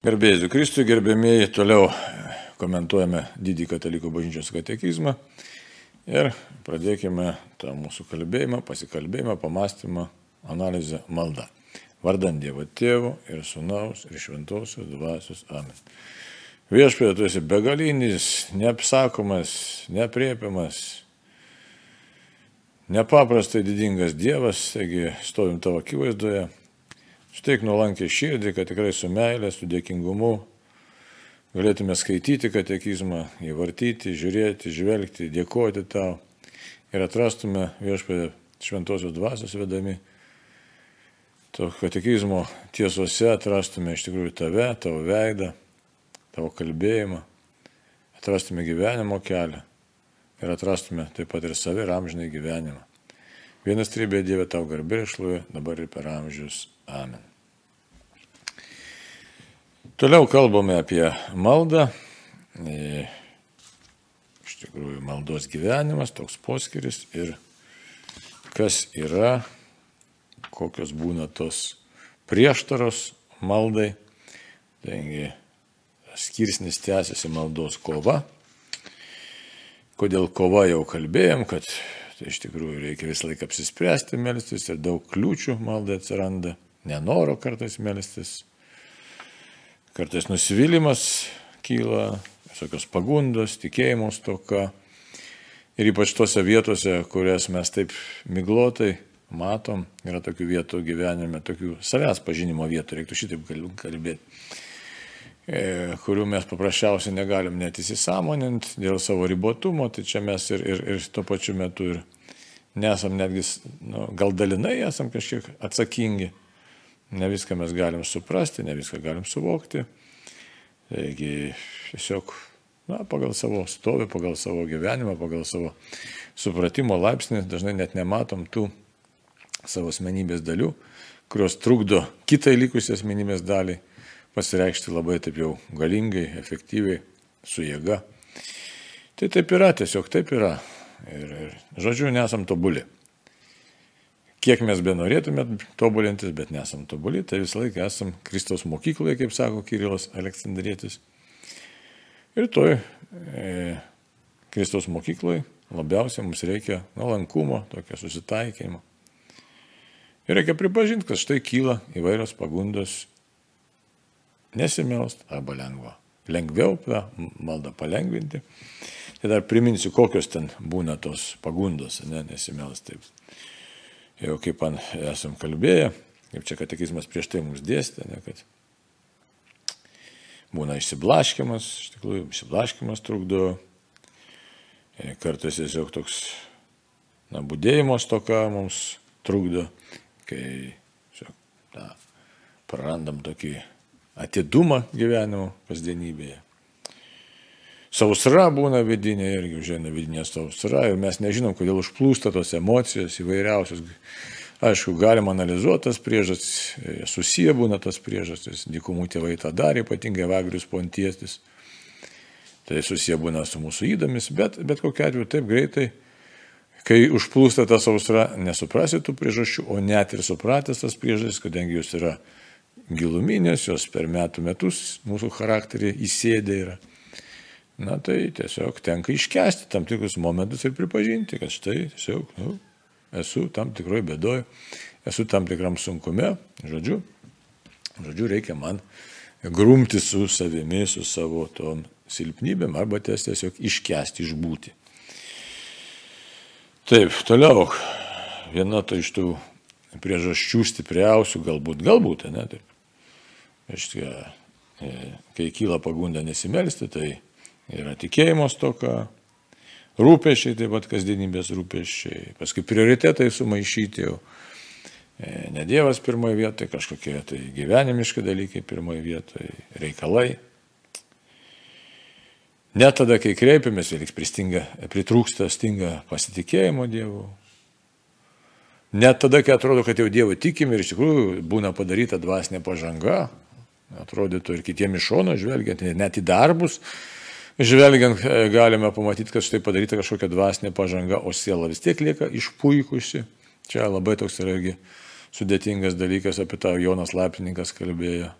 Gerbėjai Kristui, gerbėmėjai, toliau komentuojame didį katalikų bažnyčios katekizmą ir pradėkime tą mūsų kalbėjimą, pasikalbėjimą, pamastymą, analizę, maldą. Vardant Dievo Tėvų ir Sūnaus ir Šventosios Dvasios Amen. Viešpėje tu esi begalinis, neapsakomas, nepriepiamas, nepaprastai didingas Dievas, taigi stovim tavo akivaizdoje Šteik nuolankė širdį, kad tikrai su meilė, su dėkingumu galėtume skaityti katekizmą, įvartyti, žiūrėti, žvelgti, dėkoti tau ir atrastume viešpėdę šventosios dvasios vedami. To katekizmo tiesose atrastume iš tikrųjų tave, tavo veidą, tavo kalbėjimą, atrastume gyvenimo kelią ir atrastume taip pat ir savi ir amžinai gyvenimą. Vienas trybė Dieve tau garbė išlovė, dabar ir per amžius. Amen. Toliau kalbame apie maldą. E, iš tikrųjų, maldos gyvenimas, toks poskiris ir kas yra, kokios būna tos prieštaros maldai. Taigi, skirsnis tęsiasi maldos kova. Kodėl kova jau kalbėjom, kad tai iš tikrųjų reikia visą laiką apsispręsti melstis ir daug kliūčių maldai atsiranda nenoro kartais melstis, kartais nusivylimas kyla, visokios pagundos, tikėjimo stoka. Ir ypač tose vietose, kurias mes taip miglotai matom, yra tokių vietų gyvenime, tokių savęs pažinimo vietų, reiktų šitaip kalbėti, e, kurių mes paprasčiausiai negalim net įsisamonint dėl savo ribotumo, tai čia mes ir, ir, ir tuo pačiu metu ir nesam netgi, nu, gal dalinai esam kažkiek atsakingi Ne viską mes galim suprasti, ne viską galim suvokti. Taigi tiesiog, na, pagal savo stovį, pagal savo gyvenimą, pagal savo supratimo laipsnį dažnai net nematom tų savo asmenybės dalių, kurios trukdo kitai likusiai asmenybės daliai pasireikšti labai taip jau galingai, efektyviai, su jėga. Tai taip yra, tiesiog taip yra. Ir, ir žodžiu, nesam tobuli kiek mes be norėtume tobulintis, bet nesam tobuli, tai visą laiką esam Kristaus mokykloje, kaip sako Kirilas Aleksandrėtis. Ir toj e, Kristaus mokykloje labiausiai mums reikia nuolankumo, tokio susitaikymo. Ir reikia pripažinti, kad štai kyla įvairios pagundos nesimelst arba lengva. Lengviau tą maldą palengvinti. Tai dar priminsiu, kokios ten būna tos pagundos, ne, nesimelst taip jau kaip man esam kalbėję, kaip čia katekizmas prieš tai mums dėstė, ne, kad būna išsiblaškimas, iš tikrųjų išsiblaškimas trukdo, e, kartais tiesiog toks, na, būdėjimo stoka mums trukdo, kai šiok, na, prarandam tokį atidumą gyvenimo kasdienybėje. Sausra būna vidinė irgi užėna vidinė sausra ir mes nežinom, kodėl užplūsta tos emocijos įvairiausios. Aišku, galima analizuoti tas priežastis, e, susiję būna tas priežastis, dykumų tėvai tą darė, ypatingai Vagrius Pontiestis. Tai susiję būna su mūsų įdomis, bet, bet kokia atveju taip greitai, kai užplūsta ta sausra, nesuprasi tų priežasčių, o net ir supratęs tas priežastis, kadangi jos yra giluminės, jos per metų metus mūsų charakterį įsėdė yra na tai tiesiog tenka iškesti tam tikrus momentus ir pripažinti, kad štai tiesiog nu, esu tam tikroje bėdoje, esu tam tikram sunkume, žodžiu, žodžiu, reikia man grumti su savimi, su savo tom silpnybėm arba tiesiog iškesti, išbūti. Taip, toliau, viena tai iš tų priežasčių stipriausių, galbūt, galbūt, ne, taip. Reiškia, e, kai kyla pagunda nesimelsti, tai yra tikėjimo stoka, rūpešiai, taip pat kasdienybės rūpešiai, paskui prioritetai sumaišyti jau. E, ne Dievas pirmoje vietoje, kažkokie tai gyvenimiški dalykai pirmoje vietoje, reikalai. Net tada, kai kreipiamės, pristinga, pritrūksta, stinga pasitikėjimo Dievu. Net tada, kai atrodo, kad jau Dievo tikim ir iš tikrųjų būna padaryta dvasinė pažanga, atrodytų ir kitiems iš šono žvelgiant, net į darbus, žvelgiant e, galime pamatyti, kad štai padaryta kažkokia dvasinė pažanga, o siela vis tiek lieka išpuikusi. Čia labai toks yra irgi sudėtingas dalykas, apie tą Jonas Lapininkas kalbėjo.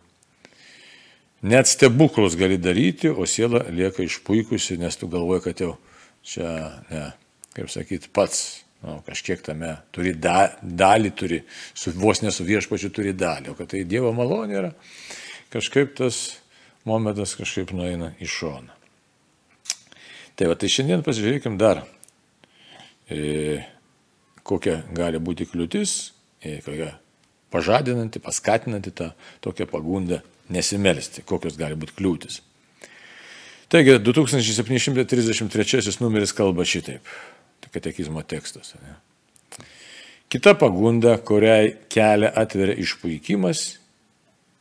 net stebuklus gali daryti, o siela lieka išpuikusi, nes tu galvoji, kad jau čia, ne, kaip sakyti, pats nu, kažkiek tame turi da, dalį, turi, su, vos nesu viešpačiu turi dalį, o kad tai Dievo malonė yra, kažkaip tas momentas kažkaip nueina į šoną. Tai va, tai šiandien pasižiūrėkim dar, e, kokia gali būti kliūtis, e, kokia pažadinanti, paskatinanti tą tokią pagundą nesimelsti, kokios gali būti kliūtis. Taigi 2733 numeris kalba šitaip, tai katekizmo tekstas. Ne? Kita pagunda, kuriai kelią atveria išpuikimas,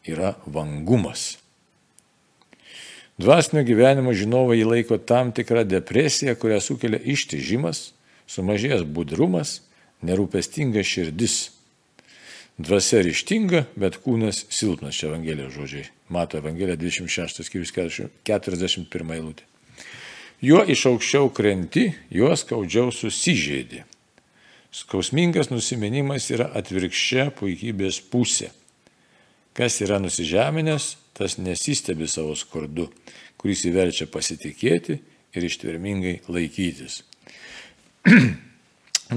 yra vangumas. Dvasinio gyvenimo žinovai įlaiko tam tikrą depresiją, kurią sukelia ištižimas, sumažėjęs budrumas, nerūpestinga širdis Dvasia ryštinga, bet kūnas silpnas, čia Evangelijos žodžiai. Mato Evangelija 26 skyrius 41 eilutė. Juo iš aukščiau krenti, juo skaudžiau susižeidi. Skausmingas nusimenimas yra atvirkščia puikybės pusė. Kas yra nusižeminęs, tas nesistebi savo skurdu, kuris įverčia pasitikėti ir ištvermingai laikytis.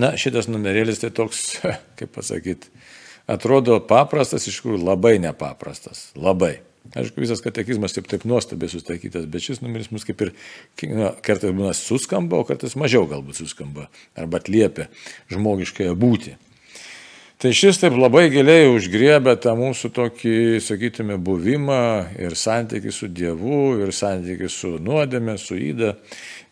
Na, šitas numerėlis tai toks, kaip pasakyti, atrodo paprastas, iš tikrųjų labai nepaprastas. Labai. Aišku, visas katekizmas taip, taip nuostabiai sustatytas, bet šis numeris mus kaip ir na, kartais būna suskamba, o kartais mažiau galbūt suskamba arba atliepia žmogiškąją būti. Tai šis taip labai giliai užgriebė tą mūsų tokį, sakytume, buvimą ir santykių su Dievu, ir santykių su nuodėme, su įda,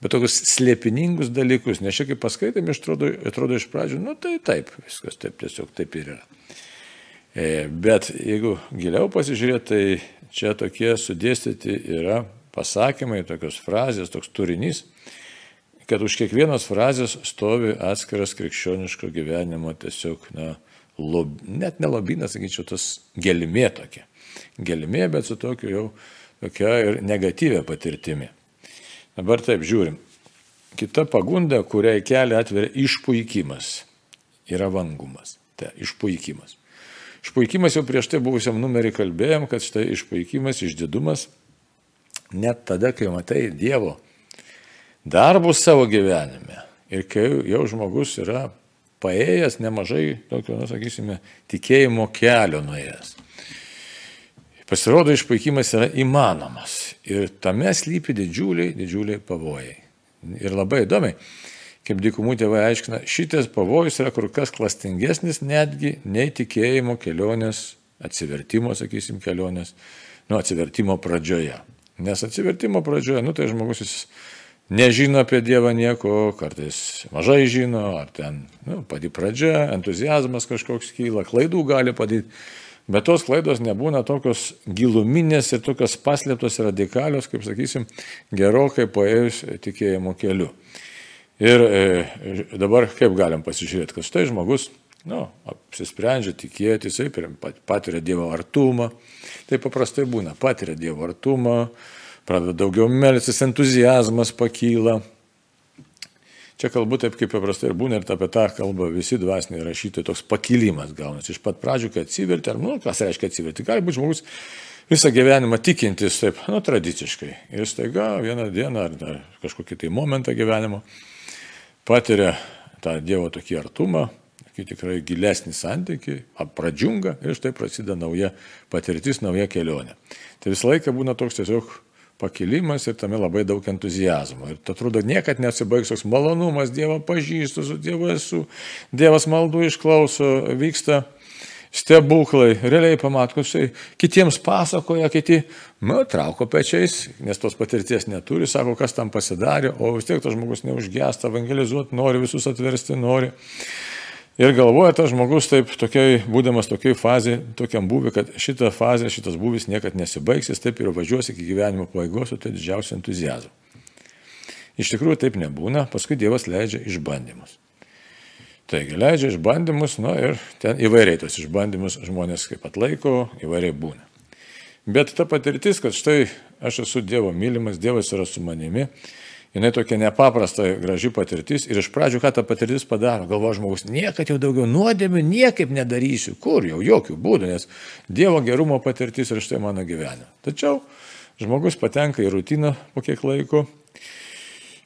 bet tokius slėpiningus dalykus, nes šiek tiek paskaitėme, atrodo, atrodo iš pradžių, nu tai taip, viskas taip tiesiog taip ir yra. E, bet jeigu giliau pasižiūrėti, tai čia tokie sudėstyti yra pasakymai, tokios frazės, toks turinys, kad už kiekvienos frazės stovi atskiras krikščioniško gyvenimo tiesiog, na, lob, net nelabinas, sakyčiau, tas gelmė tokia. Gelmė, bet su tokiu jau tokia ir negatyvia patirtimi. Dabar taip žiūrim. Kita pagunda, kuriai kelią atveria išpuikimas, yra vangumas. Tai išpuikimas. Išpuikimas jau prieš tai buvusiam numerį kalbėjom, kad štai išpuikimas, išdidumas, net tada, kai matai Dievo darbus savo gyvenime ir kai jau žmogus yra paėjęs nemažai tokio, na, sakysime, tikėjimo kelio nuėjęs. Pasirodo, išpuikimas yra įmanomas ir tame slypi didžiuliai, didžiuliai pavojai. Ir labai įdomiai, kaip dykumų tėvai aiškina, šitas pavojus yra kur kas klastingesnis netgi nei tikėjimo kelionės, atsivertimo, sakysim, kelionės, nu, atsivertimo pradžioje. Nes atsivertimo pradžioje, nu, tai žmogus jis nežino apie Dievą nieko, kartais mažai žino, ar ten, nu, pati pradžia, entuzijazmas kažkoks kyla, klaidų gali padaryti. Bet tos klaidos nebūna tokios giluminės ir tokios paslėptos radikalios, kaip sakysim, gerokai paėjus tikėjimo keliu. Ir e, dabar kaip galim pasižiūrėti, kad štai žmogus, nu, apsisprendžia tikėti, jisai patiria Dievo artumą. Tai paprastai būna, patiria Dievo artumą, pradeda daugiau melsis, entuzijazmas pakyla. Čia kalbu taip, kaip paprastai ir būna, ir apie tą kalbą visi dvasiniai rašytojai, toks pakilimas gaunasi. Iš pat pradžių, kai atsiverti, ar, nu, kas reiškia atsiverti, gali būti žmogus visą gyvenimą tikintis taip, nu, tradiciškai. Ir staiga vieną dieną ar, ar kažkokį tai momentą gyvenimo patiria tą Dievo tokį artumą, tokį tikrai gilesnį santykį, pradžiunga ir štai prasideda nauja patirtis, nauja kelionė. Tai visą laiką būna toks tiesiog pakilimas ir tame labai daug entuzijazmo. Ir atrodo, niekad nesibaigs toks malonumas, Dievą pažįstu, su Dievu esu, Dievas maldų išklauso, vyksta stebuklai, realiai pamat, kad štai kitiems pasakoja, kiti, nu, trauko pečiais, nes tos patirties neturi, sako, kas tam pasidarė, o vis tiek tas žmogus neužgesta, evangelizuoti nori, visus atversti nori. Ir galvoja tas žmogus taip, tokiai, būdamas tokiai fazė, tokiam būvi, kad šita fazė, šitas būvis niekada nesibaigs, jis taip ir važiuos iki gyvenimo pabaigos tai didžiausiu entuzijazmu. Iš tikrųjų taip nebūna, paskui Dievas leidžia išbandymus. Taigi leidžia išbandymus, na ir ten įvairiai tos išbandymus žmonės kaip atlaiko, įvairiai būna. Bet ta patirtis, kad štai aš esu Dievo mylimas, Dievas yra su manimi, jinai tokia nepaprasta graži patirtis ir iš pradžių ką ta patirtis padaro, galvo žmogus, niekad jau daugiau nuodėmių niekaip nedarysiu, kur jau jokių būdų, nes Dievo gerumo patirtis ir štai mano gyvenime. Tačiau žmogus patenka į rutiną po kiek laiko.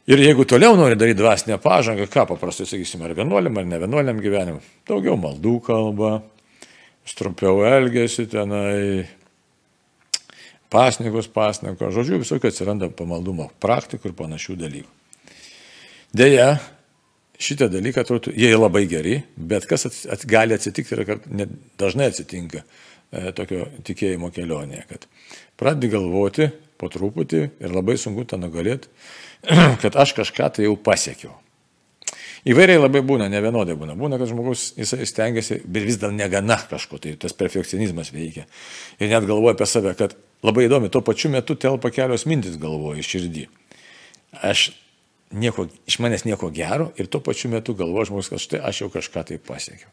Ir jeigu toliau nori daryti dvasinę pažangą, ką paprastai sakysime, ar vienuoliam, ar ne vienuoliam gyvenim, daugiau maldų kalba, trumpiau elgesi tenai, pasnikos, pasniko, žodžiu, visokių atsiranda pamaldumo praktikų ir panašių dalykų. Deja, šitie dalykai atrodo, jie labai geri, bet kas ats, ats, gali atsitikti ir kad dažnai atsitinka e, tokio tikėjimo kelionėje, kad pradedi galvoti po truputį ir labai sunku tą nugalėti, kad aš kažką tai jau pasiekiau. Įvairiai labai būna, ne vienodai būna. Būna, kad žmogus jisai stengiasi, bet vis dar negana kažko, tai tas perfekcionizmas veikia. Ir net galvoja apie save, kad labai įdomi, tuo pačiu metu telpa kelios mintis galvoja iš širdį. Aš nieko, iš manęs nieko gero ir tuo pačiu metu galvoja žmogus, kad štai aš jau kažką tai pasiekiau.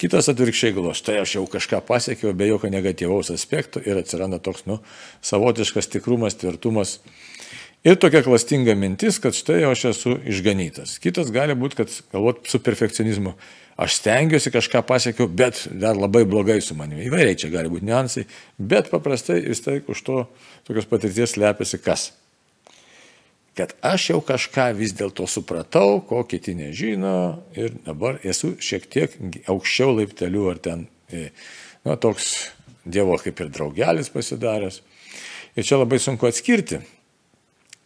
Kitas atvirkščiai galvoja, štai aš jau kažką pasiekiau be jokio negatyvaus aspekto ir atsiranda toks, nu, savotiškas tikrumas, tvirtumas Ir tokia klastinga mintis, kad štai aš esu išganytas. Kitas gali būti, kad galvot su perfekcionizmu. Aš stengiuosi kažką pasiekiau, bet dar labai blogai su manimi. Įvairiai čia gali būti niuansai, bet paprastai vis tai už to tokios patirties lepiasi kas? Kad aš jau kažką vis dėlto supratau, ko kiti nežino ir dabar esu šiek tiek aukščiau laiptelių ar ten, e, na, toks Dievo kaip ir draugelis pasidaręs. Ir čia labai sunku atskirti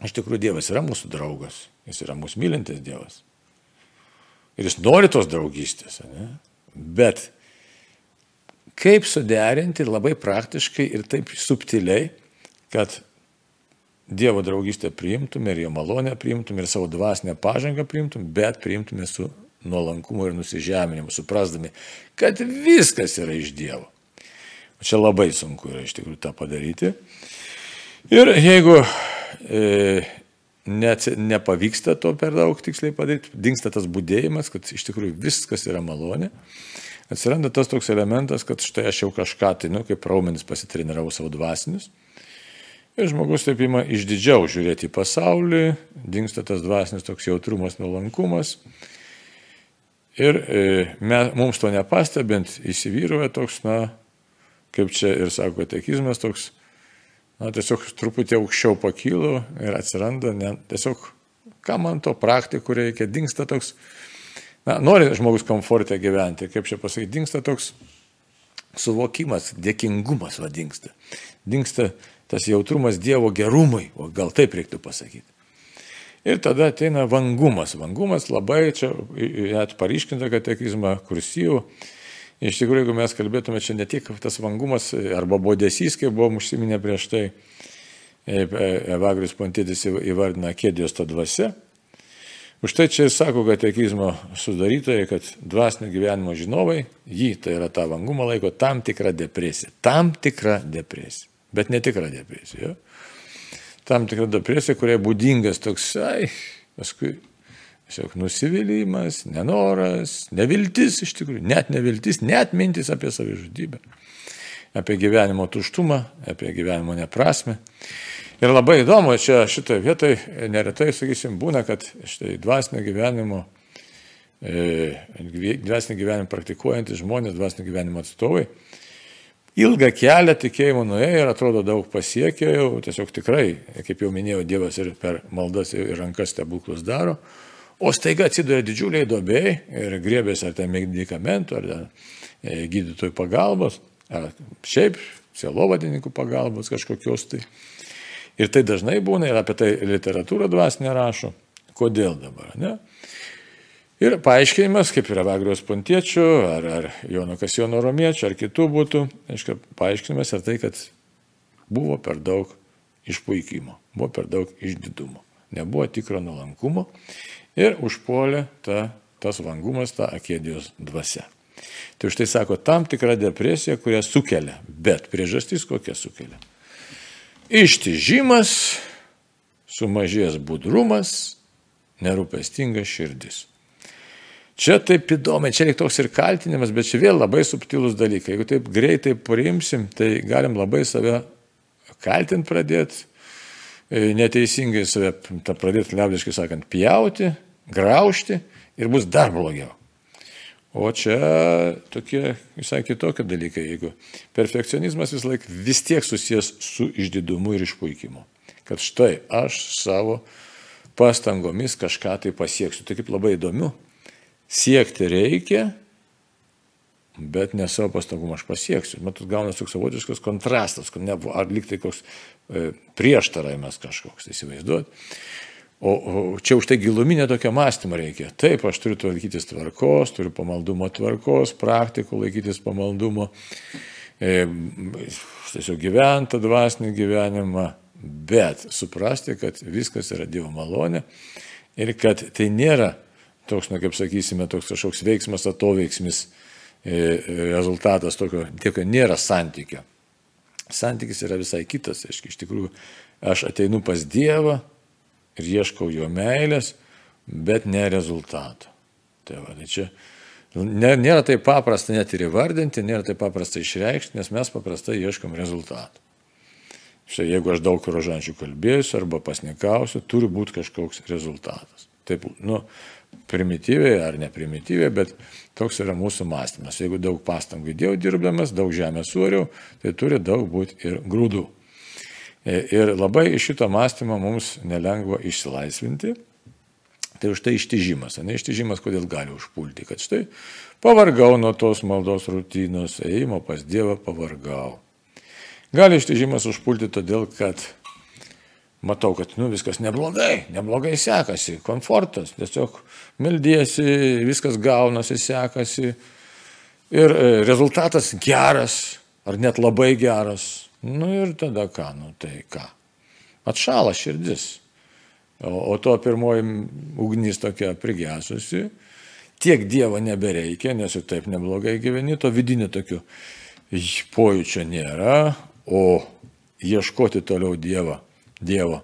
Iš tikrųjų, Dievas yra mūsų draugas, jis yra mūsų mylintis Dievas. Ir jis nori tos draugystės, ne? bet kaip suderinti labai praktiškai ir taip subtiliai, kad Dievo draugystę priimtum ir jo malonę priimtum ir savo dvasinę pažangą priimtum, bet priimtume su nuolankumu ir nusižeminimu, suprasdami, kad viskas yra iš Dievo. Čia labai sunku yra iš tikrųjų tą padaryti. Ir jeigu net, nepavyksta to per daug tiksliai padaryti, dinksta tas būdėjimas, kad iš tikrųjų viskas yra malonė. Atsiranda tas toks elementas, kad štai aš jau kažką, tai, nu, kaip raumenis pasitreniravau savo dvasinius. Ir žmogus taip ima išdidžiau žiūrėti į pasaulį, dinksta tas dvasinis toks jautrumas, nuolankumas. Ir e, me, mums to nepastebint, įsivyruoja toks, na, kaip čia ir sako katekizmas, toks na, tiesiog truputį aukščiau pakylu ir atsiranda, ne, tiesiog, ką man to praktikų reikia, dinksta toks, na, nori žmogus komfortė gyventi, kaip čia pasakyti, dinksta toks suvokimas, dėkingumas vadingsta. Dinksta tas jautrumas Dievo gerumui, o gal taip reiktų pasakyti. Ir tada ateina vangumas. Vangumas labai čia net paryškinta katekizmą kursyvų Iš tikrųjų, jeigu mes kalbėtume čia ne tik tas vangumas arba bodesys, kaip buvom užsiminę prieš tai, e, e, Evagrius Pontėtis įvardina kėdijos tą dvasę. Už tai čia sako katekizmo sudarytojai, kad dvasinio gyvenimo žinovai jį, tai yra tą vangumą, laiko tam tikrą depresiją. Tam tikrą depresiją. Bet ne tikrą depresiją. Jo? Tam tikrą depresiją, kuriai būdingas toks, ai, paskui Tiesiog nusivylimas, nenoras, neviltis iš tikrųjų, net neviltis, net mintis apie savižudybę, apie gyvenimo tuštumą, apie gyvenimo neprasme. Ir labai įdomu, čia šitoje vietoje neretai, sakysim, būna, kad štai dvasinio gyvenimo, e, dvasinio gyvenimo praktikuojantys žmonės, dvasinio gyvenimo atstovai, ilgą kelią tikėjimo nuėjo ir atrodo daug pasiekė, jau tiesiog tikrai, kaip jau minėjau, Dievas ir per maldas ir rankas stebuklus daro. O staiga atsiduria didžiuliai dobėjai ir griebėsi ar ten medikamentų, ar ten e, gydytojų pagalbos, ar šiaip sielovadininkų pagalbos kažkokios tai. Ir tai dažnai būna ir apie tai literatūra dvasinė rašo. Kodėl dabar, ne? Ir paaiškinimas, kaip yra Vagrijos Pontiečių, ar, ar Jono Kasijono Romiečių, ar kitų būtų, aiškiai, paaiškinimas yra tai, kad buvo per daug išpuikimo, buvo per daug išdidumo, nebuvo tikro nuolankumo ir užpuolė ta, tas vangumas, ta akėdijos dvasia. Tai už tai sako, tam tikra depresija, kurią sukelia, bet priežastis kokia sukelia. Ištižimas, sumažėjęs budrumas, nerūpestinga širdis. Čia taip įdomi, čia lyg toks ir kaltinimas, bet čia vėl labai subtilus dalykai. Jeigu taip greitai priimsim, tai galim labai save kaltinti pradėti, e, neteisingai save pradėti liaudiškai sakant pjauti, graužti ir bus dar blogiau. O čia tokie visai kitokie dalykai. Jeigu perfekcionizmas vis laik vis tiek susijęs su išdidumu ir išpuikimu. Kad štai aš savo pastangomis kažką tai pasieksiu. Tai kaip labai įdomu. Siekti reikia, bet ne savo pastangom aš pasieksiu. Matot, gaunasi toks savotiškas kontrastas, ne, ar liktai koks e, prieštaravimas kažkoks, įsivaizduot. O, o čia už tai giluminė tokia mąstymo reikia. Taip, aš turiu laikytis tvarkos, turiu pamaldumo tvarkos, praktikų laikytis pamaldumo, e, tiesiog gyventi dvasinį gyvenimą, bet suprasti, kad viskas yra Dievo malonė ir kad tai nėra toks, na kaip sakysime, toks kažkoks veiksmas, atoveiksmis, E, rezultatas tokio, tiek nėra santykio. Santykis yra visai kitas. Aš, iš tikrųjų, aš ateinu pas Dievą ir ieškau jo meilės, bet ne rezultato. Tai, va, tai čia nėra taip paprasta net ir įvardinti, nėra taip paprasta išreikšti, nes mes paprastai ieškom rezultatų. Štai jeigu aš daug rožančių kalbėsiu arba pasnikausiu, turi būti kažkoks rezultatas. Taip, nu, primityviai ar neprimityviai, bet toks yra mūsų mąstymas. Jeigu daug pastangų įdėjau dirbdamas, daug žemės sūriau, tai turi daug būti ir grūdų. E, ir labai iš šito mąstymo mums nelengva išsilaisvinti. Tai už tai ištižimas. Ne ištižimas, kodėl gali užpulti. Kad štai pavargau nuo tos maldos rutinos, ėjimo pas Dievą pavargau. Gali ištižimas užpulti todėl, kad matau, kad nu, viskas neblogai, neblogai sekasi, komfortas, tiesiog meldiesi, viskas gaunasi, sekasi ir e, rezultatas geras ar net labai geras. Nu ir tada ką, nu tai ką. Atšala širdis. O, o to pirmoji ugnis tokia prigesusi, tiek Dievo nebereikia, nes jau taip neblogai gyveni, to vidinio tokio pojūčio nėra, o ieškoti toliau Dievą Dievo.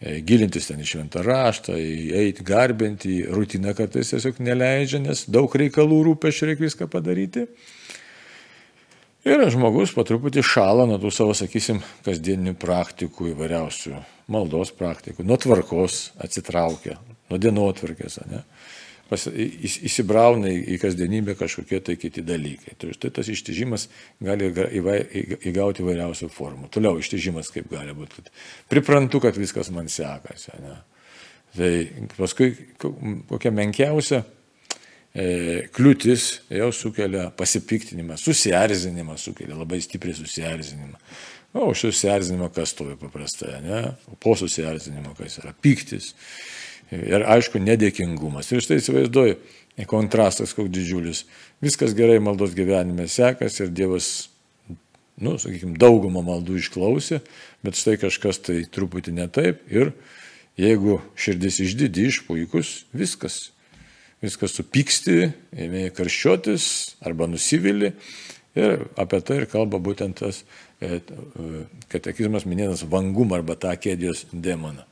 E, gilintis ten į šventą raštą, eiti garbinti, rutina kartais tiesiog neleidžia, nes daug reikalų rūpešių reikia viską padaryti. Ir žmogus po truputį šala nuo tų savo, sakysim, kasdieninių praktikų įvairiausių, maldos praktikų, nuo tvarkos atsitraukia, nuo dienotvarkės, ne? pas, įsibrauna į, kasdienybę kažkokie tai kiti dalykai. Tai štai tas ištižimas gali įgauti įvairiausių formų. Toliau ištižimas kaip gali būti, kad priprantu, kad viskas man sekasi. Ne? Tai paskui kokia menkiausia kliūtis jau sukelia pasipiktinimą, susierzinimą sukelia, labai stipriai susierzinimą. O už susierzinimą kas stovi paprastai, ne? Po susierzinimo kas yra piktis Ir aišku, nedėkingumas. Ir štai įsivaizduoju, kontrastas koks didžiulis. Viskas gerai maldos gyvenime sekas ir Dievas, nu, sakykime, daugumą maldų išklausė, bet štai kažkas tai truputį ne taip. Ir jeigu širdis išdidi, išpuikus, viskas. Viskas supyksti, ėmė karščiotis arba nusivili. Ir apie tai ir kalba būtent tas e, katekizmas minėtas vangumą arba tą kėdijos demoną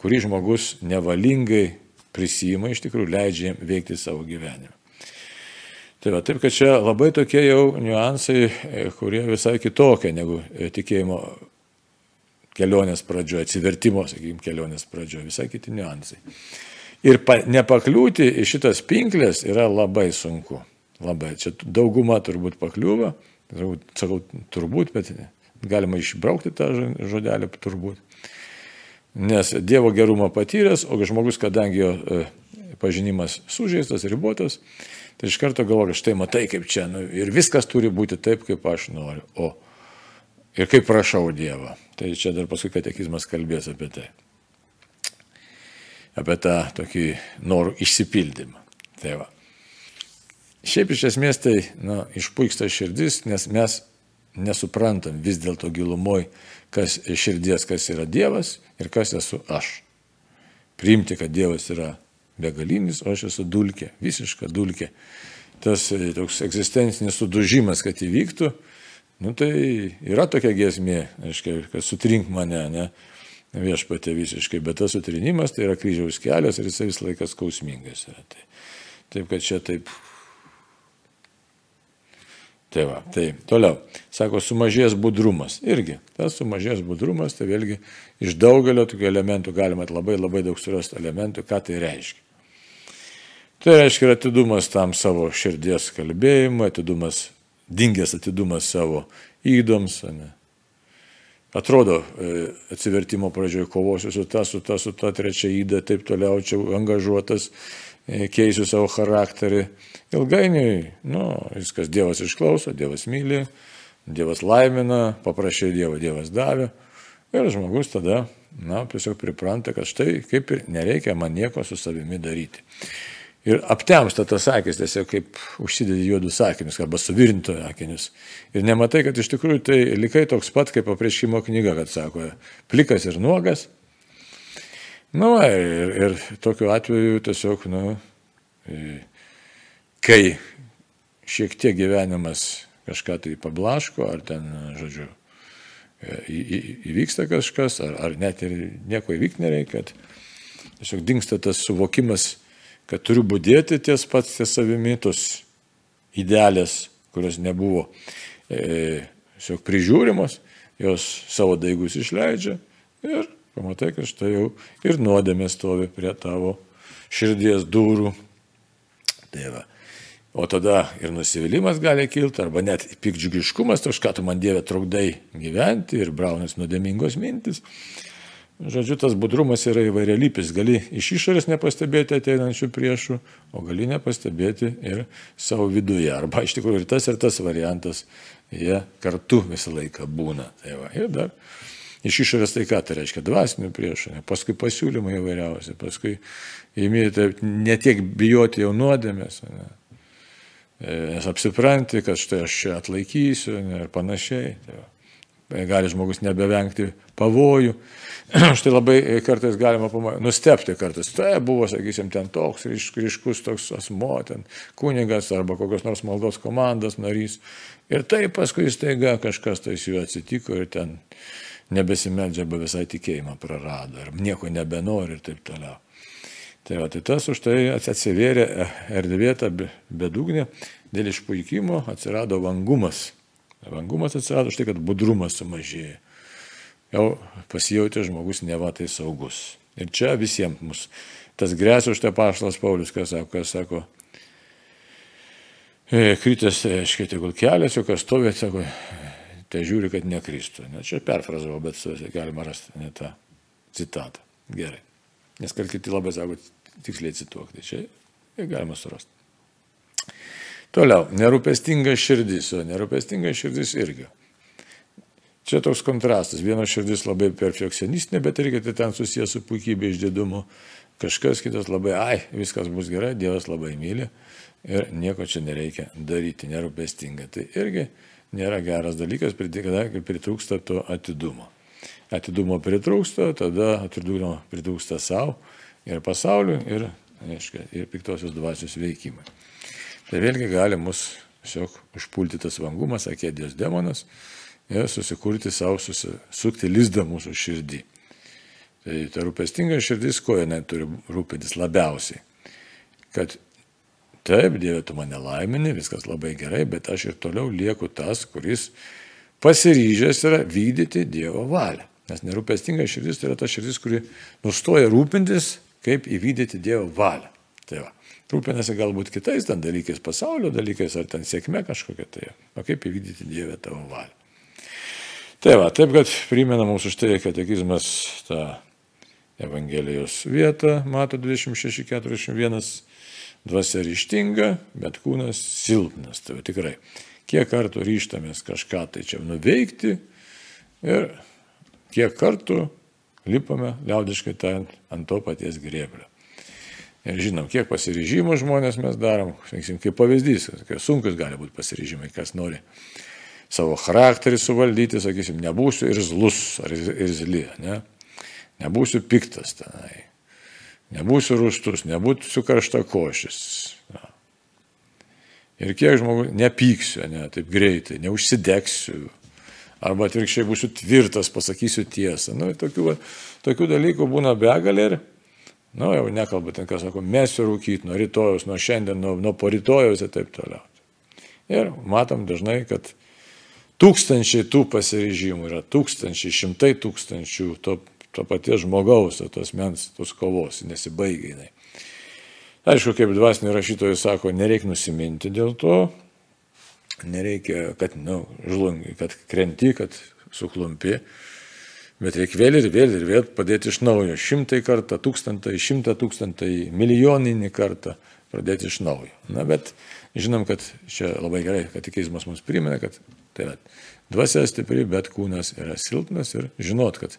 kurį žmogus nevalingai prisima, iš tikrųjų leidžia jam veikti savo gyvenimą. Tai va, taip, kad čia labai tokie jau niuansai, e, kurie visai kitokie negu e, tikėjimo kelionės pradžioje, atsivertimo, sakykime, kelionės pradžioje, visai kiti niuansai. Ir pa, nepakliūti į šitas pinklės yra labai sunku. Labai. Čia dauguma turbūt pakliūva, sakau turbūt, bet galima išbraukti tą žodelį turbūt. Nes Dievo gerumą patyręs, o žmogus, kadangi jo e, pažinimas sužeistas, ribotas, tai iš karto galvoja, štai matai kaip čia, nu, ir viskas turi būti taip, kaip aš noriu. O ir kaip prašau Dievą. Tai čia dar paskui katekizmas kalbės apie tai. Apie tą tokį norų išsipildymą. Tai va. Šiaip iš esmės tai nu, išpuiksta širdis, nes mes nesuprantam vis dėlto gilumoj, kas širdies, kas yra Dievas ir kas esu aš. Priimti, kad Dievas yra begalinis, o aš esu dulkė, visiška dulkė. Tas e, toks egzistencinis sudužimas, kad įvyktų, nu tai yra tokia giesmė, aiškiai, kad sutrink mane, ne, viešpatė visiškai, bet tas sutrinimas tai yra kryžiaus kelias ir jisai vis laikas skausmingas yra. Tai, taip, kad čia taip Tai va, tai toliau. Sako, sumažės budrumas. Irgi, tas sumažės budrumas, tai vėlgi iš daugelio tokių elementų galima labai labai daug surasti elementų, ką tai reiškia. Tai reiškia ir atidumas tam savo širdies kalbėjimui, atidumas, dingęs atidumas savo įdoms. Ne. Atrodo, e, atsivertimo pradžioje kovosiu su ta, su ta, su ta trečia įda, taip toliau, čia angažuotas, e, keisiu savo charakterį. Ilgainiui, nu, viskas Dievas išklauso, Dievas myli, Dievas laimina, paprašė Dievo, Dievas davė. Ir žmogus tada, na, tiesiog pripranta, kad štai kaip ir nereikia man nieko su savimi daryti ir aptemsta tas akis, tiesiog kaip užsidedi juodus akinius arba suvirinto akinius. Ir nematai, kad iš tikrųjų tai likai toks pat kaip apriškimo knyga, kad sako, plikas ir nuogas. Na, nu, ir, ir tokiu atveju tiesiog, nu, kai šiek tiek gyvenimas kažką tai pablaško, ar ten, žodžiu, įvyksta kažkas, ar, ar net ir nieko įvykti nereikia, kad tiesiog dinksta tas suvokimas, kad turiu būdėti ties pats ties savimi, tos idealės, kurios nebuvo e, tiesiog prižiūrimos, jos savo daigus išleidžia ir pamatai, kad štai jau ir nuodėmė stovi prie tavo širdies durų. Tai va. O tada ir nusivylimas gali kilti, arba net pikdžiugiškumas, to, ką tu man Dieve trukdai gyventi ir braunas nuodėmingos mintis. Žodžiu, tas budrumas yra įvairialypis. Gali iš išorės nepastebėti ateinančių priešų, o gali nepastebėti ir savo viduje. Arba iš tikrųjų ir tas, ir tas variantas, jie kartu visą laiką būna. Tai va, ir dar iš išorės tai ką tai reiškia? Dvasinių priešų, ne? paskui pasiūlymai įvairiausi, paskui įmėti ne tiek bijoti jau nuodėmės. Ne? Nes apsipranti, kad štai aš čia atlaikysiu ne, ir panašiai. Tai va gali žmogus nebevengti pavojų. Štai labai kartais galima nustepti kartais. Tai buvo, sakysim, ten toks ryškus toks asmo, ten kunigas arba kokios nors maldos komandos narys. Ir taip paskui staiga kažkas tai su juo atsitiko ir ten nebesimeldžia arba visai tikėjimą prarado ir nieko nebenori ir taip toliau. Tai, va, tai tas už tai atsivėrė erdvė ta bedugnė, dėl išpuikimo atsirado vangumas Vangumas atsirado štai, kad budrumas sumažėjo. Jau pasijauti žmogus neva tai saugus. Ir čia visiems mus. Tas grėsia už tai paštas Paulius, kas sako, kas sako, e, kritęs, aiškiai, tegul kelias, jau kas stovė, sako, tai žiūri, kad nekristų. Ne, čia perfrazavau, bet galima rasti ne tą citatą. Gerai. Nes kar kiti labai sako, tiksliai cituok. Tai čia galima surasti. Toliau, nerūpestinga širdis, o nerūpestinga širdis irgi. Čia toks kontrastas. Viena širdis labai perfekcionistinė, bet irgi tai ten susijęs su puikybė išdidumu. Kažkas kitas labai, ai, viskas bus gerai, Dievas labai myli ir nieko čia nereikia daryti, nerūpestinga. Tai irgi nėra geras dalykas, kada pritrūksta to atidumo. Atidumo pritrūksta, tada atidumo pritrūksta savo ir pasauliu ir, aiškia, ir piktosios dvasios veikimai. Tai vėlgi gali mus tiesiog užpulti tas vangumas, akėdės demonas ir susikurti savo, susisukti lizdą mūsų širdį. Tai ta rūpestinga širdis, ko jinai turi rūpintis labiausiai. Kad taip, Dieve, tu mane laimini, viskas labai gerai, bet aš ir toliau lieku tas, kuris pasiryžęs yra vykdyti Dievo valią. Nes nerūpestinga širdis tai yra ta širdis, kuri nustoja rūpintis, kaip įvykdyti Dievo valią. Tai va rūpinasi galbūt kitais ten dalykais, pasaulio dalykais ar ten sėkme kažkokia tai, o kaip įvykdyti Dievę tavo valią. Tai va, taip kad primena mūsų štai katekizmas tą Evangelijos vietą, mato 26-41, dvasia ryštinga, bet kūnas silpnas. Tai tikrai, kiek kartų ryštamės kažką tai čia nuveikti ir kiek kartų lipame liaudiškai tariant ant to paties grėblio. Ir žinom, kiek pasiryžimų žmonės mes darom, sakysim, kaip pavyzdys, sunkus gali būti pasiryžimai, kas nori savo charakterį suvaldyti, sakysim, nebūsiu ir zlus ar irzli, ne? nebūsiu piktas tenai, nebūsiu rūstus, nebūsiu karšta košis. Na. Ir kiek žmogus, nepyksiu, ne, taip greitai, neužsidegsiu, arba atvirkščiai būsiu tvirtas, pasakysiu tiesą. Nu, tokių, tokių dalykų būna begalė ir Nu, jau nekalbu ten, kas sako, mesiu rūkyti nuo rytojus, nuo šiandien, nuo, nuo porytojus ir taip toliau. Ir matom dažnai, kad tūkstančiai tų pasiryžimų yra tūkstančiai, šimtai tūkstančių to, to paties žmogaus, tos mens, tos kovos, nesibaigiai. Aišku, kaip dvasiniai rašytojai sako, nereikia nusiminti dėl to, nereikia, kad, na, nu, žlungi, kad krenti, kad suklumpi, bet reikia vėl ir vėl ir vėl padėti iš naujo, šimtai kartą, tūkstantai, šimtą tūkstantai, milijoninį kartą pradėti iš naujo. Na, bet žinom, kad čia labai gerai, kad tikėjimas mums primena, kad tai yra dvasia stipri, bet kūnas yra silpnas ir žinot, kad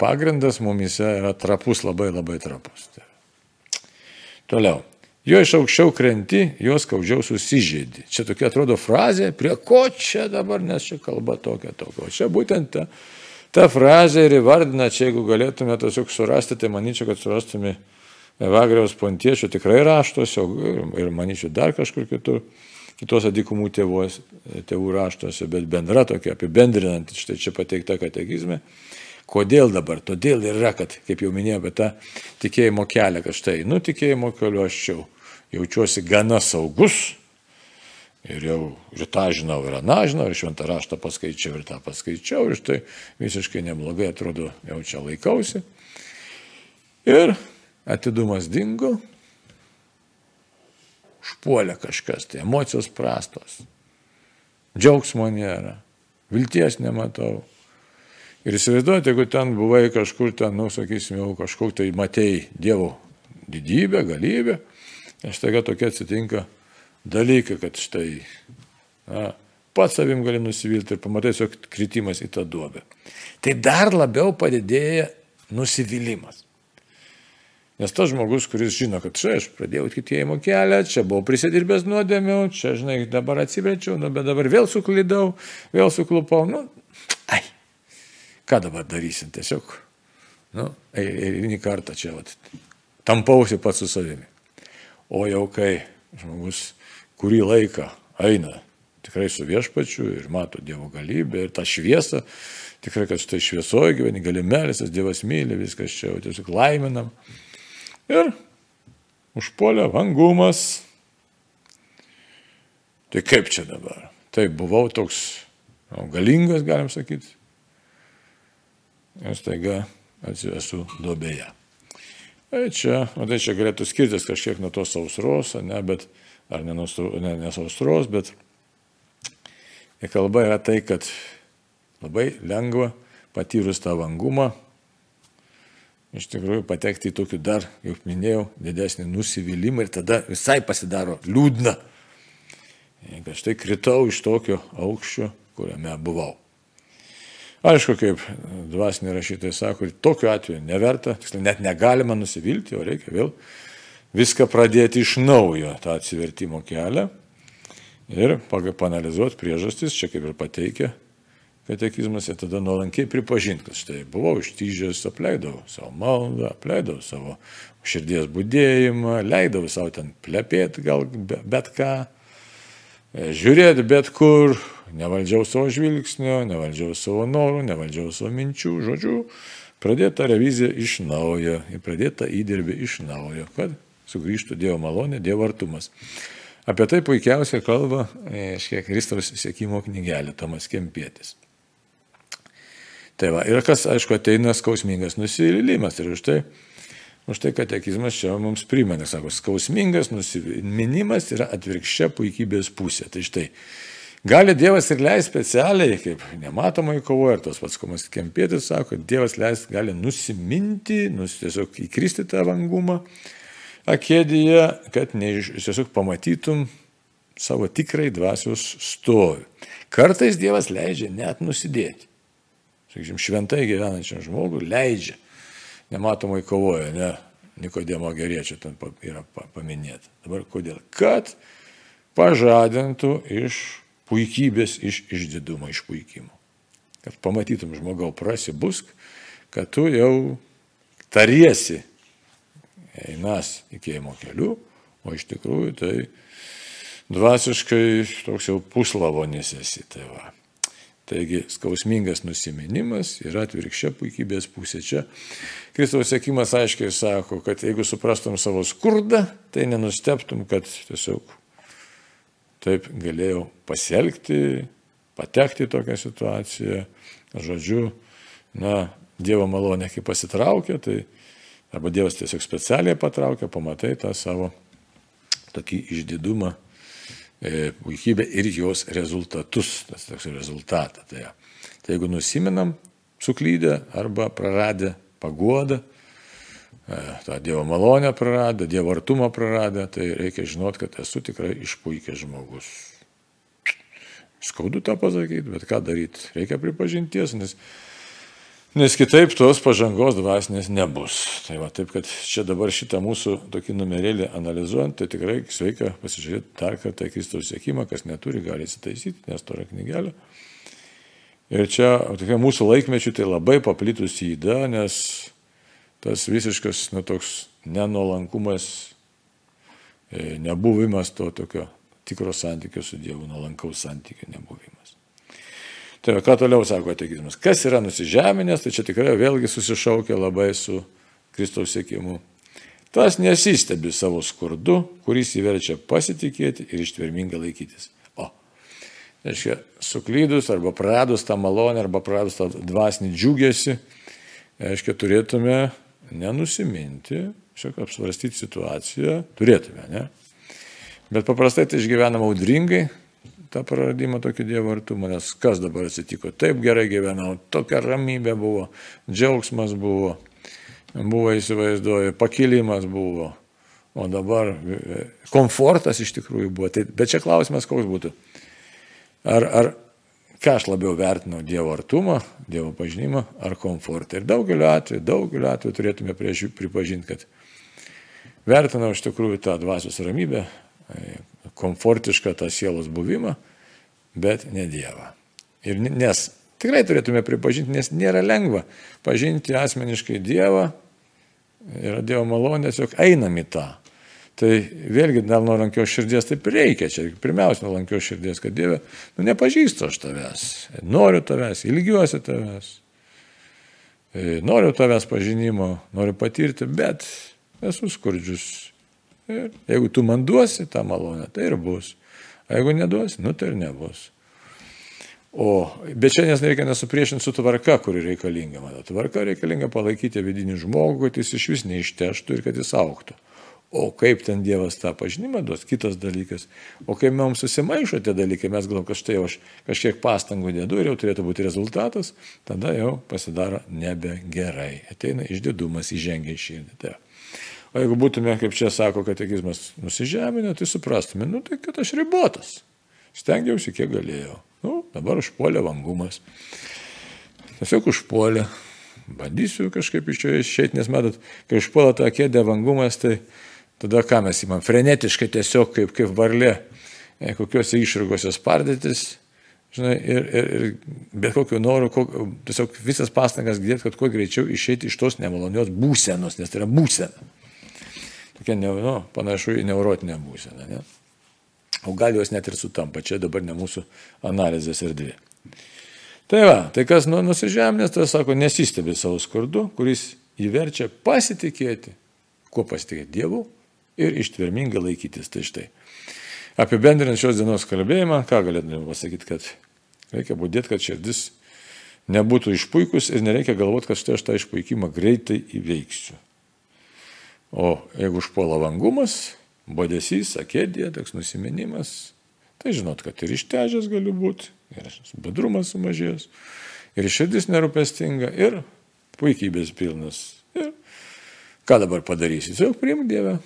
pagrindas mumise yra trapus, labai labai trapus. Toliau. Jo iš aukščiau krenti, jos skaudžiau susižeidi. Čia tokia atrodo frazė, prie ko čia dabar, nes čia kalba tokia tokia. O čia būtent ta, ta frazė ir įvardina, čia jeigu galėtume tiesiog surasti, tai manyčiau, kad surastume Evagriaus pontiečio tikrai raštuose ir manyčiau dar kažkur kitur, kitose dykumų tėvos, tėvų raštuose, bet bendra tokia apibendrinant, štai čia pateikta katekizme. Kodėl dabar? Todėl yra, kad, kaip jau minėjau, apie tą tikėjimo kelią, kad štai, nu tikėjimo keliu aš čia jaučiuosi gana saugus. Ir jau ir tą žinau, ir aną žinau, ir šventą raštą paskaičiau, ir tą paskaičiau, ir štai visiškai neblogai atrodo, jau čia laikausi. Ir atidumas dingo, užpuolė kažkas, tai emocijos prastos, džiaugsmo nėra, vilties nematau. Ir įsivaizduojate, jeigu ten buvai kažkur ten, nu, sakysim, jau kažkur tai matei Dievo didybę, galybę, ir štai tokia atsitinka dalykai, kad štai na, pats savim gali nusivilti ir pamatai tiesiog kritimas į tą duobę. Tai dar labiau padidėja nusivylimas. Nes tas žmogus, kuris žino, kad čia aš pradėjau tikėjimo kelią, čia buvau prisidirbęs nuodėmių, čia, žinai, dabar atsiverčiau, nu, bet dabar vėl suklydau, vėl suklupau, nu, ai, ką dabar darysim, tiesiog, nu, eilinį kartą čia, vat, tampausi pats su savimi. O jau kai žmogus kurį laiką eina tikrai su viešpačiu ir mato Dievo galybę ir tą šviesą, tikrai, kad štai šviesoje gyveni, gali melsis, Dievas myli, viskas čia jau tiesiog laiminam. Ir užpuolė vangumas. Tai kaip čia dabar? Taip, buvau toks nu, galingas, galim sakyti. Ir staiga esu duobėje. Tai čia, o tai čia galėtų skirtis kažkiek nuo tos sausros, ne, bet, ar ne, ne, ne sausros, bet kalba yra tai, kad labai lengva patyrus tą vangumą iš tikrųjų patekti į tokį dar, kaip minėjau, didesnį nusivylimą ir tada visai pasidaro liūdna. Kad štai kritau iš tokio aukščio, kuriame buvau. Aišku, kaip dvasiniai rašytojai sako, tokiu atveju neverta, tiksliau net negalima nusivilti, o reikia vėl viską pradėti iš naujo, tą atsivertimo kelią ir panalizuoti priežastis, čia kaip ir pateikia katekizmas ir tada nuolankiai pripažinti, kad štai buvau ištyžęs, apleidau savo maldą, apleidau savo širdies būdėjimą, leidau savo ten plepėti gal bet ką, e, žiūrėti bet kur, nevaldžiau savo žvilgsnio, nevaldžiau savo norų, nevaldžiau savo minčių, žodžiu, pradėta revizija iš naujo pradėta įdirbė iš naujo, kad sugrįžtų Dievo malonė, Dievo artumas. Apie tai puikiausiai kalba, aiškiai, Kristaus sėkimo knygelė Tomas Kempėtis. Tai va, ir kas, aišku, ateina skausmingas nusivylimas. Ir už tai, už tai katekizmas čia mums primena, sako, skausmingas nusiminimas yra atvirkščia puikybės pusė. Tai štai, gali Dievas ir leis specialiai, kaip nematomai kovoja, ir tos pats komas kempėtis sako, Dievas leis gali nusiminti, nus, tiesiog įkristi tą vangumą akėdyje, kad ne, tiesiog pamatytum savo tikrai dvasios stovi. Kartais Dievas leidžia net nusidėti sakysim, šventai gyvenančiam žmogui leidžia, nematomai kovoja, ne, Nikodėmo geriečio ten yra paminėta. Dabar kodėl? Kad pažadintų iš puikybės, iš išdidumo, iš puikimo. Kad pamatytum žmogau prasibusk, kad tu jau tariesi einas tikėjimo keliu, o iš tikrųjų tai dvasiškai toks jau puslavonis esi. Tai va. Taigi skausmingas nusiminimas yra atvirkščia puikybės pusė. Čia Kristaus sėkimas aiškiai sako, kad jeigu suprastum savo skurdą, tai nenusteptum, kad tiesiog taip galėjau pasielgti, patekti į tokią situaciją. Žodžiu, na, Dievo malonė, kai pasitraukė, tai arba Dievas tiesiog specialiai patraukia, pamatai tą savo tokį išdidumą, e, puikybę ir jos rezultatus, tas toks rezultatą. Tai, tai jeigu nusiminam suklydę arba praradę paguodą, e, tą Dievo malonę praradę, Dievo artumą praradę, tai reikia žinot, kad esu tikrai išpuikęs žmogus. Skaudu tą pasakyti, bet ką daryti? Reikia pripažinties, nes Nes kitaip tos pažangos dvasinės nebus. Tai va taip, kad čia dabar šitą mūsų tokį numerėlį analizuojant, tai tikrai sveika pasižiūrėti dar kartą Kristaus sėkimą, kas neturi, gali įsitaisyti, nes to yra knygelė. Ir čia tikrai mūsų laikmečių tai labai paplitusi įda, nes tas visiškas, nu, toks nenolankumas, e, nebuvimas to tokio tikro santykio su Dievu, nuolankaus santykio nebuvimas. Tai ką toliau sako ateizmas? Kas yra nusižeminęs, tai čia tikrai vėlgi susišaukia labai su Kristaus sėkimu. Tas nesistebi savo skurdu, kuris įverčia pasitikėti ir ištvermingai laikytis. O, reiškia, suklydus arba pradus tą malonę, arba pradus tą dvasinį džiugėsi, reiškia, turėtume nenusiminti, šiek apsvarstyti situaciją, turėtume, ne? Bet paprastai tai išgyvenam audringai, tą praradimą tokį Dievo artumą, nes kas dabar atsitiko, taip gerai gyvenau, tokia ramybė buvo, džiaugsmas buvo, buvo įsivaizduoju, pakilimas buvo, o dabar e, komfortas iš tikrųjų buvo. Tai, bet čia klausimas koks būtų. Ar, ar ką aš labiau vertinau Dievo artumą, Dievo pažinimą ar komfortą. Ir daugeliu atveju, daugeliu atveju turėtume pripažinti, kad vertinau iš tikrųjų tą dvasios ramybę, komfortišką tą sielos buvimą, bet ne Dievą. Ir nes tikrai turėtume pripažinti, nes nėra lengva pažinti asmeniškai Dievą, yra Dievo malonės, jog einam į tą. Tai vėlgi dėl nuolankios širdies taip reikia. Čia pirmiausia nuolankios širdies, kad Dieve, nu nepažįstu aš tavęs, noriu tavęs, ilgiuosi tavęs, e, noriu tavęs pažinimo, noriu patirti, bet esu skurdžius. Ir jeigu tu man duosi tą malonę, tai ir bus. O jeigu neduos, nu tai ir nebus. O, bet čia nes reikia nesupriešinti su tvarka, kuri reikalinga. Mano tvarka reikalinga palaikyti vidinį žmogų, kad jis iš vis neišteštų ir kad jis auktų. O kaip ten Dievas tą pažinimą duos, kitas dalykas. O kai mums susimaišo tie dalykai, mes galvom, kad štai aš kažkiek pastangų dedu ir jau turėtų būti rezultatas, tada jau pasidaro nebegerai. Ateina išdidumas, įžengia į širdį. Tai. O jeigu būtume, kaip čia sako katekizmas, nusižeminę, tai suprastume, nu tai kad aš ribotas. Stengiausi, kiek galėjau. Nu, dabar užpuolė vangumas. Tiesiog užpuolė. Bandysiu kažkaip iš čia išeiti, nes matot, kai užpuola tą kėdę vangumas, tai tada ką mes įmam? Frenetiškai tiesiog kaip, kaip varlė, e, kokiuose išragose spardytis. Žinai, ir, ir, ir bet kokiu noru, kok, tiesiog visas pastangas dėti, kad kuo greičiau išeiti iš tos nemalonios būsenos, nes tai yra būsena tokia nu, panašu į neurotinę būseną. Ne? O gal jos net ir sutampa, čia dabar ne mūsų analizės erdvė. Tai va, tai kas nu, nusižemės, tai sako, nesistebi savo skurdu, kuris įverčia pasitikėti, kuo pasitikėti Dievu ir ištvermingai laikytis. Tai štai. Apibendrinant šios dienos kalbėjimą, ką galėtume pasakyti, kad reikia būdėti, kad širdis nebūtų išpuikus ir nereikia galvoti, kad štai aš tą išpuikimą greitai įveiksiu. O jeigu užpuola vangumas, bodesys, akėdė, toks nusimenimas, tai žinot, kad ir ištežęs gali būti, ir bedrumas sumažėjęs, ir širdis nerūpestinga, ir puikybės pilnas. Ir ką dabar padarysi? Tiesiog priimk Dievę.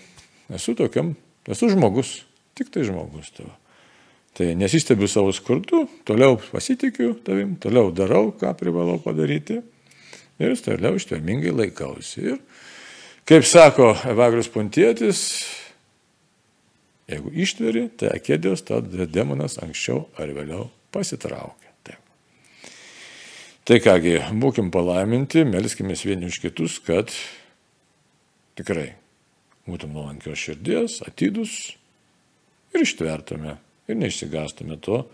Esu tokiam, esu žmogus, tik tai žmogus tavo. Tai nesistebiu savo skurdu, toliau pasitikiu tavim, toliau darau, ką privalau padaryti ir toliau ištvermingai laikausi. Ir Kaip sako Evagrius Pontietis, jeigu ištveri, tai akėdijos, tada demonas anksčiau ar vėliau pasitraukia. Taip. Tai kągi, būkim palaiminti, melskime vieni už kitus, kad tikrai būtum nuolankios širdies, atidus ir ištvertume ir neišsigastume to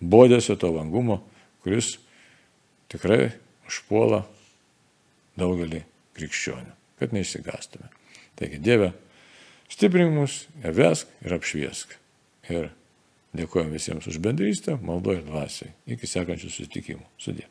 bodėsio, to vangumo, kuris tikrai užpuola daugelį krikščionių kad neišsigastume. Taigi, Dieve, stiprink mus, vesk ir apšviesk. Ir dėkojom visiems už bendrystę, maldo ir dvasiai. Iki sekančių susitikimų. Sudė.